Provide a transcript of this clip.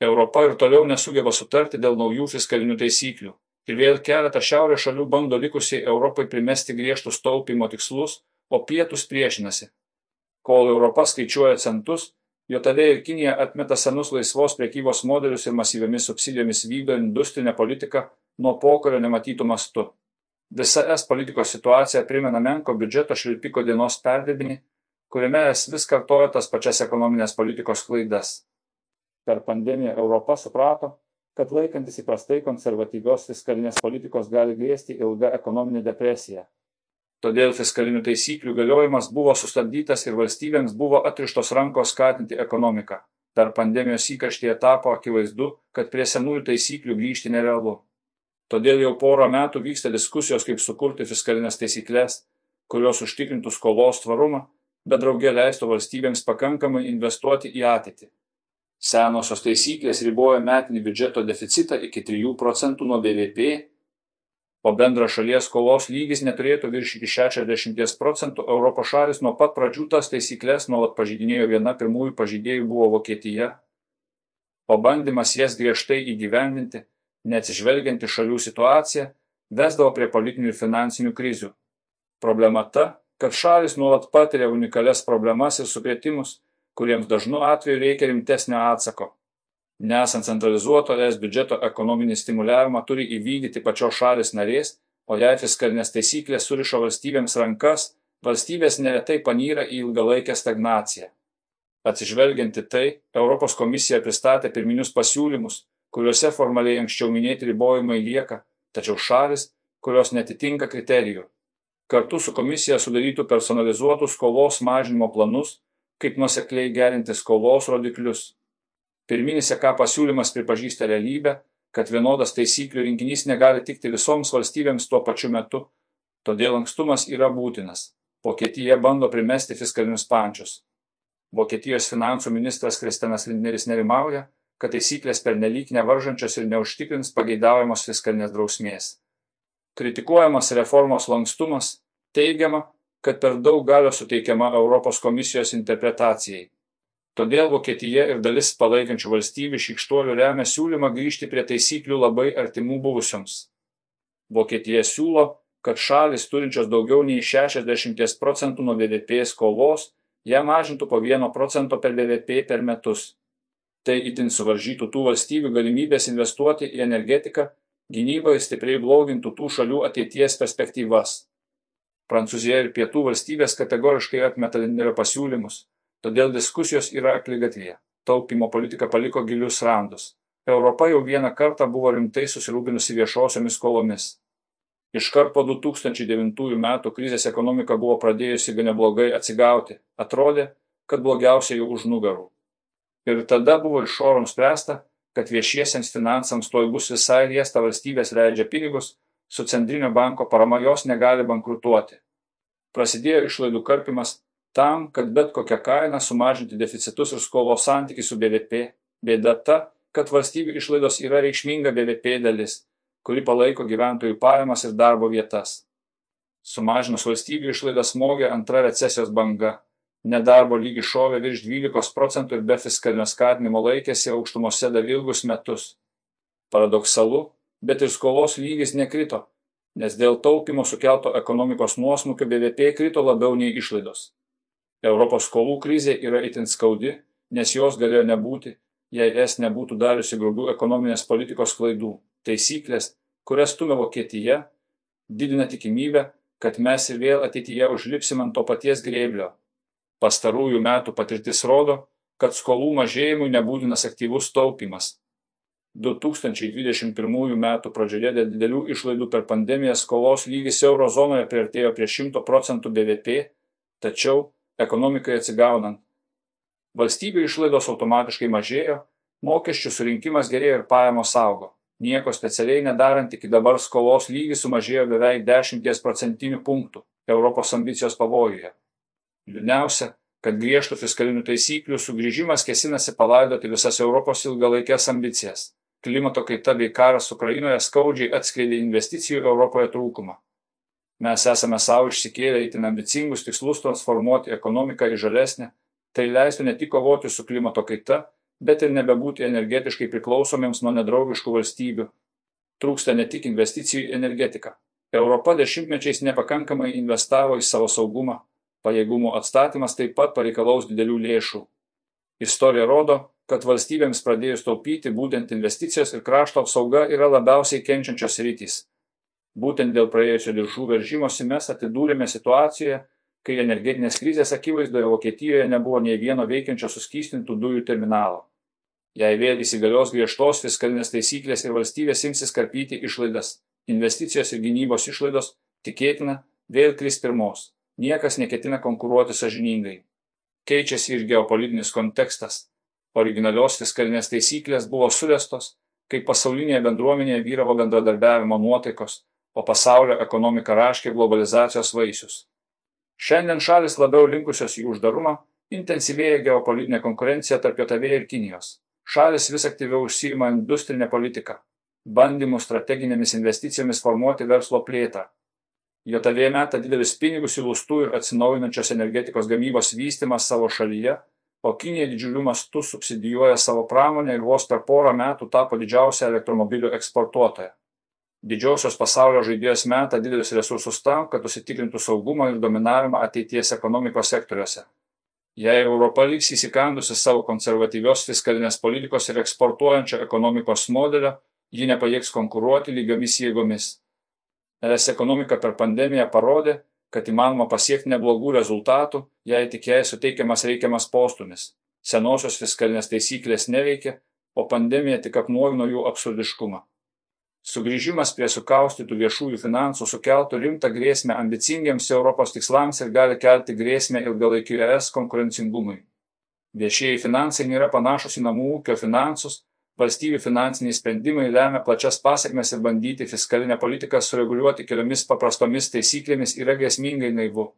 Europa ir toliau nesugeba sutarti dėl naujų fiskalinių taisyklių. Ir vėl keletą šiaurės šalių bando likusiai Europai primesti griežtus taupimo tikslus, o pietus priešinasi. Kol Europa skaičiuoja centus, JAV ir Kinija atmeta senus laisvos priekybos modelius ir masyviomis subsidijomis vykdo industrinę politiką nuo pokario nematytų mastų. Visa es politikos situacija primena menko biudžeto švilpiko dienos perdirbinį, kuriame es vis kartoja tas pačias ekonominės politikos klaidas. Per pandemiją Europa suprato, kad laikantis įprastai konservatyvios fiskalinės politikos gali grėsti ilga ekonominė depresija. Todėl fiskalinių taisyklių galiojimas buvo sustabdytas ir valstybėms buvo atrištos rankos skatinti ekonomiką. Per pandemijos įkarštį tapo akivaizdu, kad prie senųjų taisyklių grįžti nerealu. Todėl jau porą metų vyksta diskusijos, kaip sukurti fiskalinės taisyklės, kurios užtikrintų skolos tvarumą, bet draugė leistų valstybėms pakankamai investuoti į ateitį. Senosios taisyklės riboja metinį biudžeto deficitą iki 3 procentų nuo BVP, o bendras šalies skolos lygis neturėtų viršyti 60 procentų. Europos šalis nuo pat pradžių tas taisyklės nuolat pažydinėjo, viena pirmųjų pažydėjų buvo Vokietija, o bandymas jas griežtai įgyvendinti, neatsižvelgiant į šalių situaciją, vesdavo prie politinių ir finansinių krizių. Problema ta, kad šalis nuolat patiria unikalias problemas ir sukretimus, kuriems dažnu atveju reikia rimtesnio atsako. Nesant centralizuoto es biudžeto ekonominį stimuliavimą turi įvykdyti pačios šalis narės, o jei fiskalinės taisyklės suriša valstybėms rankas, valstybės neretai panyra į ilgalaikę stagnaciją. Atsižvelgianti tai, Europos komisija pristatė pirminius pasiūlymus, kuriuose formaliai anksčiau minėti ribojimai lieka, tačiau šalis, kurios netitinka kriterijų. Kartu su komisija sudarytų personalizuotus skolos mažinimo planus, kaip nusekliai gerinti skolos rodiklius. Pirminis EK pasiūlymas pripažįsta realybę, kad vienodas taisyklių rinkinys negali tikti visoms valstybėms tuo pačiu metu, todėl lankstumas yra būtinas. Vokietija bando primesti fiskalinius pančius. Vokietijos finansų ministras Kristianas Lindneris nerimauja, kad taisyklės pernelyg nevaržančios ir neužtikrins pageidaujamos fiskalinės drausmės. Kritikuojamas reformos lankstumas, teigiama, kad per daug galios suteikiama Europos komisijos interpretacijai. Todėl Vokietija ir dalis palaikančių valstybių šikštuolių remia siūlymą grįžti prie taisyklių labai artimų buvusioms. Vokietija siūlo, kad šalis turinčios daugiau nei 60 procentų nuo BVP skolos ją mažintų po 1 procento per BVP per metus. Tai itin suvaržytų tų valstybių galimybės investuoti į energetiką, gynybą ir stipriai blogintų tų šalių ateities perspektyvas. Prancūzija ir pietų valstybės kategoriškai atmeta Linderio pasiūlymus, todėl diskusijos yra akligatvėje. Taupimo politika paliko gilius randus. Europa jau vieną kartą buvo rimtai susirūpinusi viešosiomis skolomis. Iškart po 2009 metų krizės ekonomika buvo pradėjusi gan neblogai atsigauti. Atrodė, kad blogiausia jau už nugarų. Ir tada buvo iš oro nuspręsta, kad viešiesiems finansams toj bus visai liesta valstybės leidžia pinigus, su centrinio banko parama jos negali bankrutuoti. Prasidėjo išlaidų karpimas tam, kad bet kokią kainą sumažinti deficitus ir skolos santykį su BVP. Bėda ta, kad valstybių išlaidos yra reikšminga BVP dalis, kuri palaiko gyventojų pajamas ir darbo vietas. Sumažinus valstybių išlaidas smogė antra recesijos banga. Nedarbo lygis šovė virš 12 procentų ir be fiskalinio skatinimo laikėsi aukštumose dar ilgus metus. Paradoksalu, bet ir skolos lygis nekrito, nes dėl taupimo sukelto ekonomikos nuosmukio BVP krito labiau nei išlaidos. Europos skolų krizė yra itin skaudi, nes jos galėjo nebūti, jei es nebūtų dariusi grubių ekonominės politikos klaidų. Taisyklės, kurias stumia Vokietija, didina tikimybę, kad mes ir vėl ateityje užlipsim ant to paties grėblio. Pastarųjų metų patirtis rodo, kad skolų mažėjimui nebūtinas aktyvus taupimas, 2021 metų pradžioje dėl didelių išlaidų per pandemiją skolos lygis euro zonoje priartėjo prie 100 procentų BVP, tačiau ekonomikai atsigaunant. Valstybių išlaidos automatiškai mažėjo, mokesčių surinkimas gerėjo ir pajamos augo. Nieko specialiai nedarant iki dabar skolos lygis sumažėjo beveik 10 procentinių punktų Europos ambicijos pavojuje. Liūdniausia, kad griežtų fiskalinių taisyklių sugrįžimas kesinasi palaidoti visas Europos ilgalaikės ambicijas klimato kaita bei karas Ukrainoje skaudžiai atskleidė investicijų Europoje trūkumą. Mes esame savo išsikėlę itin ambicingus tikslus transformuoti ekonomiką į žalesnę, tai leistų ne tik kovoti su klimato kaita, bet ir nebebūti energetiškai priklausomiems nuo nedraugiškų valstybių. Trūksta ne tik investicijų į energetiką. Europa dešimtmečiais nepakankamai investavo į savo saugumą, pajėgumų atstatymas taip pat pareikalaus didelių lėšų. Istorija rodo, kad valstybėms pradėjus taupyti, būtent investicijos ir krašto apsauga yra labiausiai kenčiančios rytys. Būtent dėl praėjusio lėšų veržimosi mes atidūrėme situacijoje, kai energetinės krizės akivaizdoje Vokietijoje nebuvo nei vieno veikiančio suskystintų dujų terminalo. Jei vėl įsigalios griežtos fiskalinės taisyklės ir valstybės imsis karpyti išlaidas, investicijos ir gynybos išlaidos, tikėtina, vėl kris pirmos. Niekas neketina konkuruoti sažiningai. Keičiasi ir geopolitinis kontekstas. Originalios fiskalinės taisyklės buvo suvestos, kai pasaulinėje bendruomenėje vyravo bendradarbiavimo nuotaikos, o pasaulio ekonomika raškė globalizacijos vaisius. Šiandien šalis labiau linkusios į uždarumą, intensyvėja geopolitinė konkurencija tarp JAV ir Kinijos. Šalis vis aktyviau užsijima industrinę politiką, bandymų strateginėmis investicijomis formuoti verslo plėtrą. JAV meta didelius pinigus į lustų ir atsinaujinančios energetikos gamybos vystimą savo šalyje, o Kinija didžiuliu mastu subsidijuoja savo pramonę ir vos per porą metų tapo didžiausia elektromobilių eksportuotoja. Didžiosios pasaulio žaidėjos meta didelius resursus tam, kad užsitikrintų saugumą ir dominavimą ateities ekonomikos sektoriuose. Jei Europa liks įsikandusi savo konservatyvios fiskalinės politikos ir eksportuojančio ekonomikos modelio, ji nepajėgs konkuruoti lygiomis jėgomis. ES ekonomika per pandemiją parodė, kad įmanoma pasiekti neblogų rezultatų, jei tik jai suteikiamas reikiamas postumis. Senosios fiskalinės taisyklės neveikia, o pandemija tik apnuogino jų absurdiškumą. Sugrįžimas prie sukaustytų viešųjų finansų sukeltų rimtą grėsmę ambicingiems Europos tikslams ir gali kelti grėsmę ilgalaikiu ES konkurencingumui. Viešieji finansai nėra panašus į namų ūkio finansus, valstybių finansiniai sprendimai lemia plačias pasiekmes ir bandyti fiskalinę politiką sureguliuoti keliomis paprastomis taisyklėmis yra grėsmingai naivu.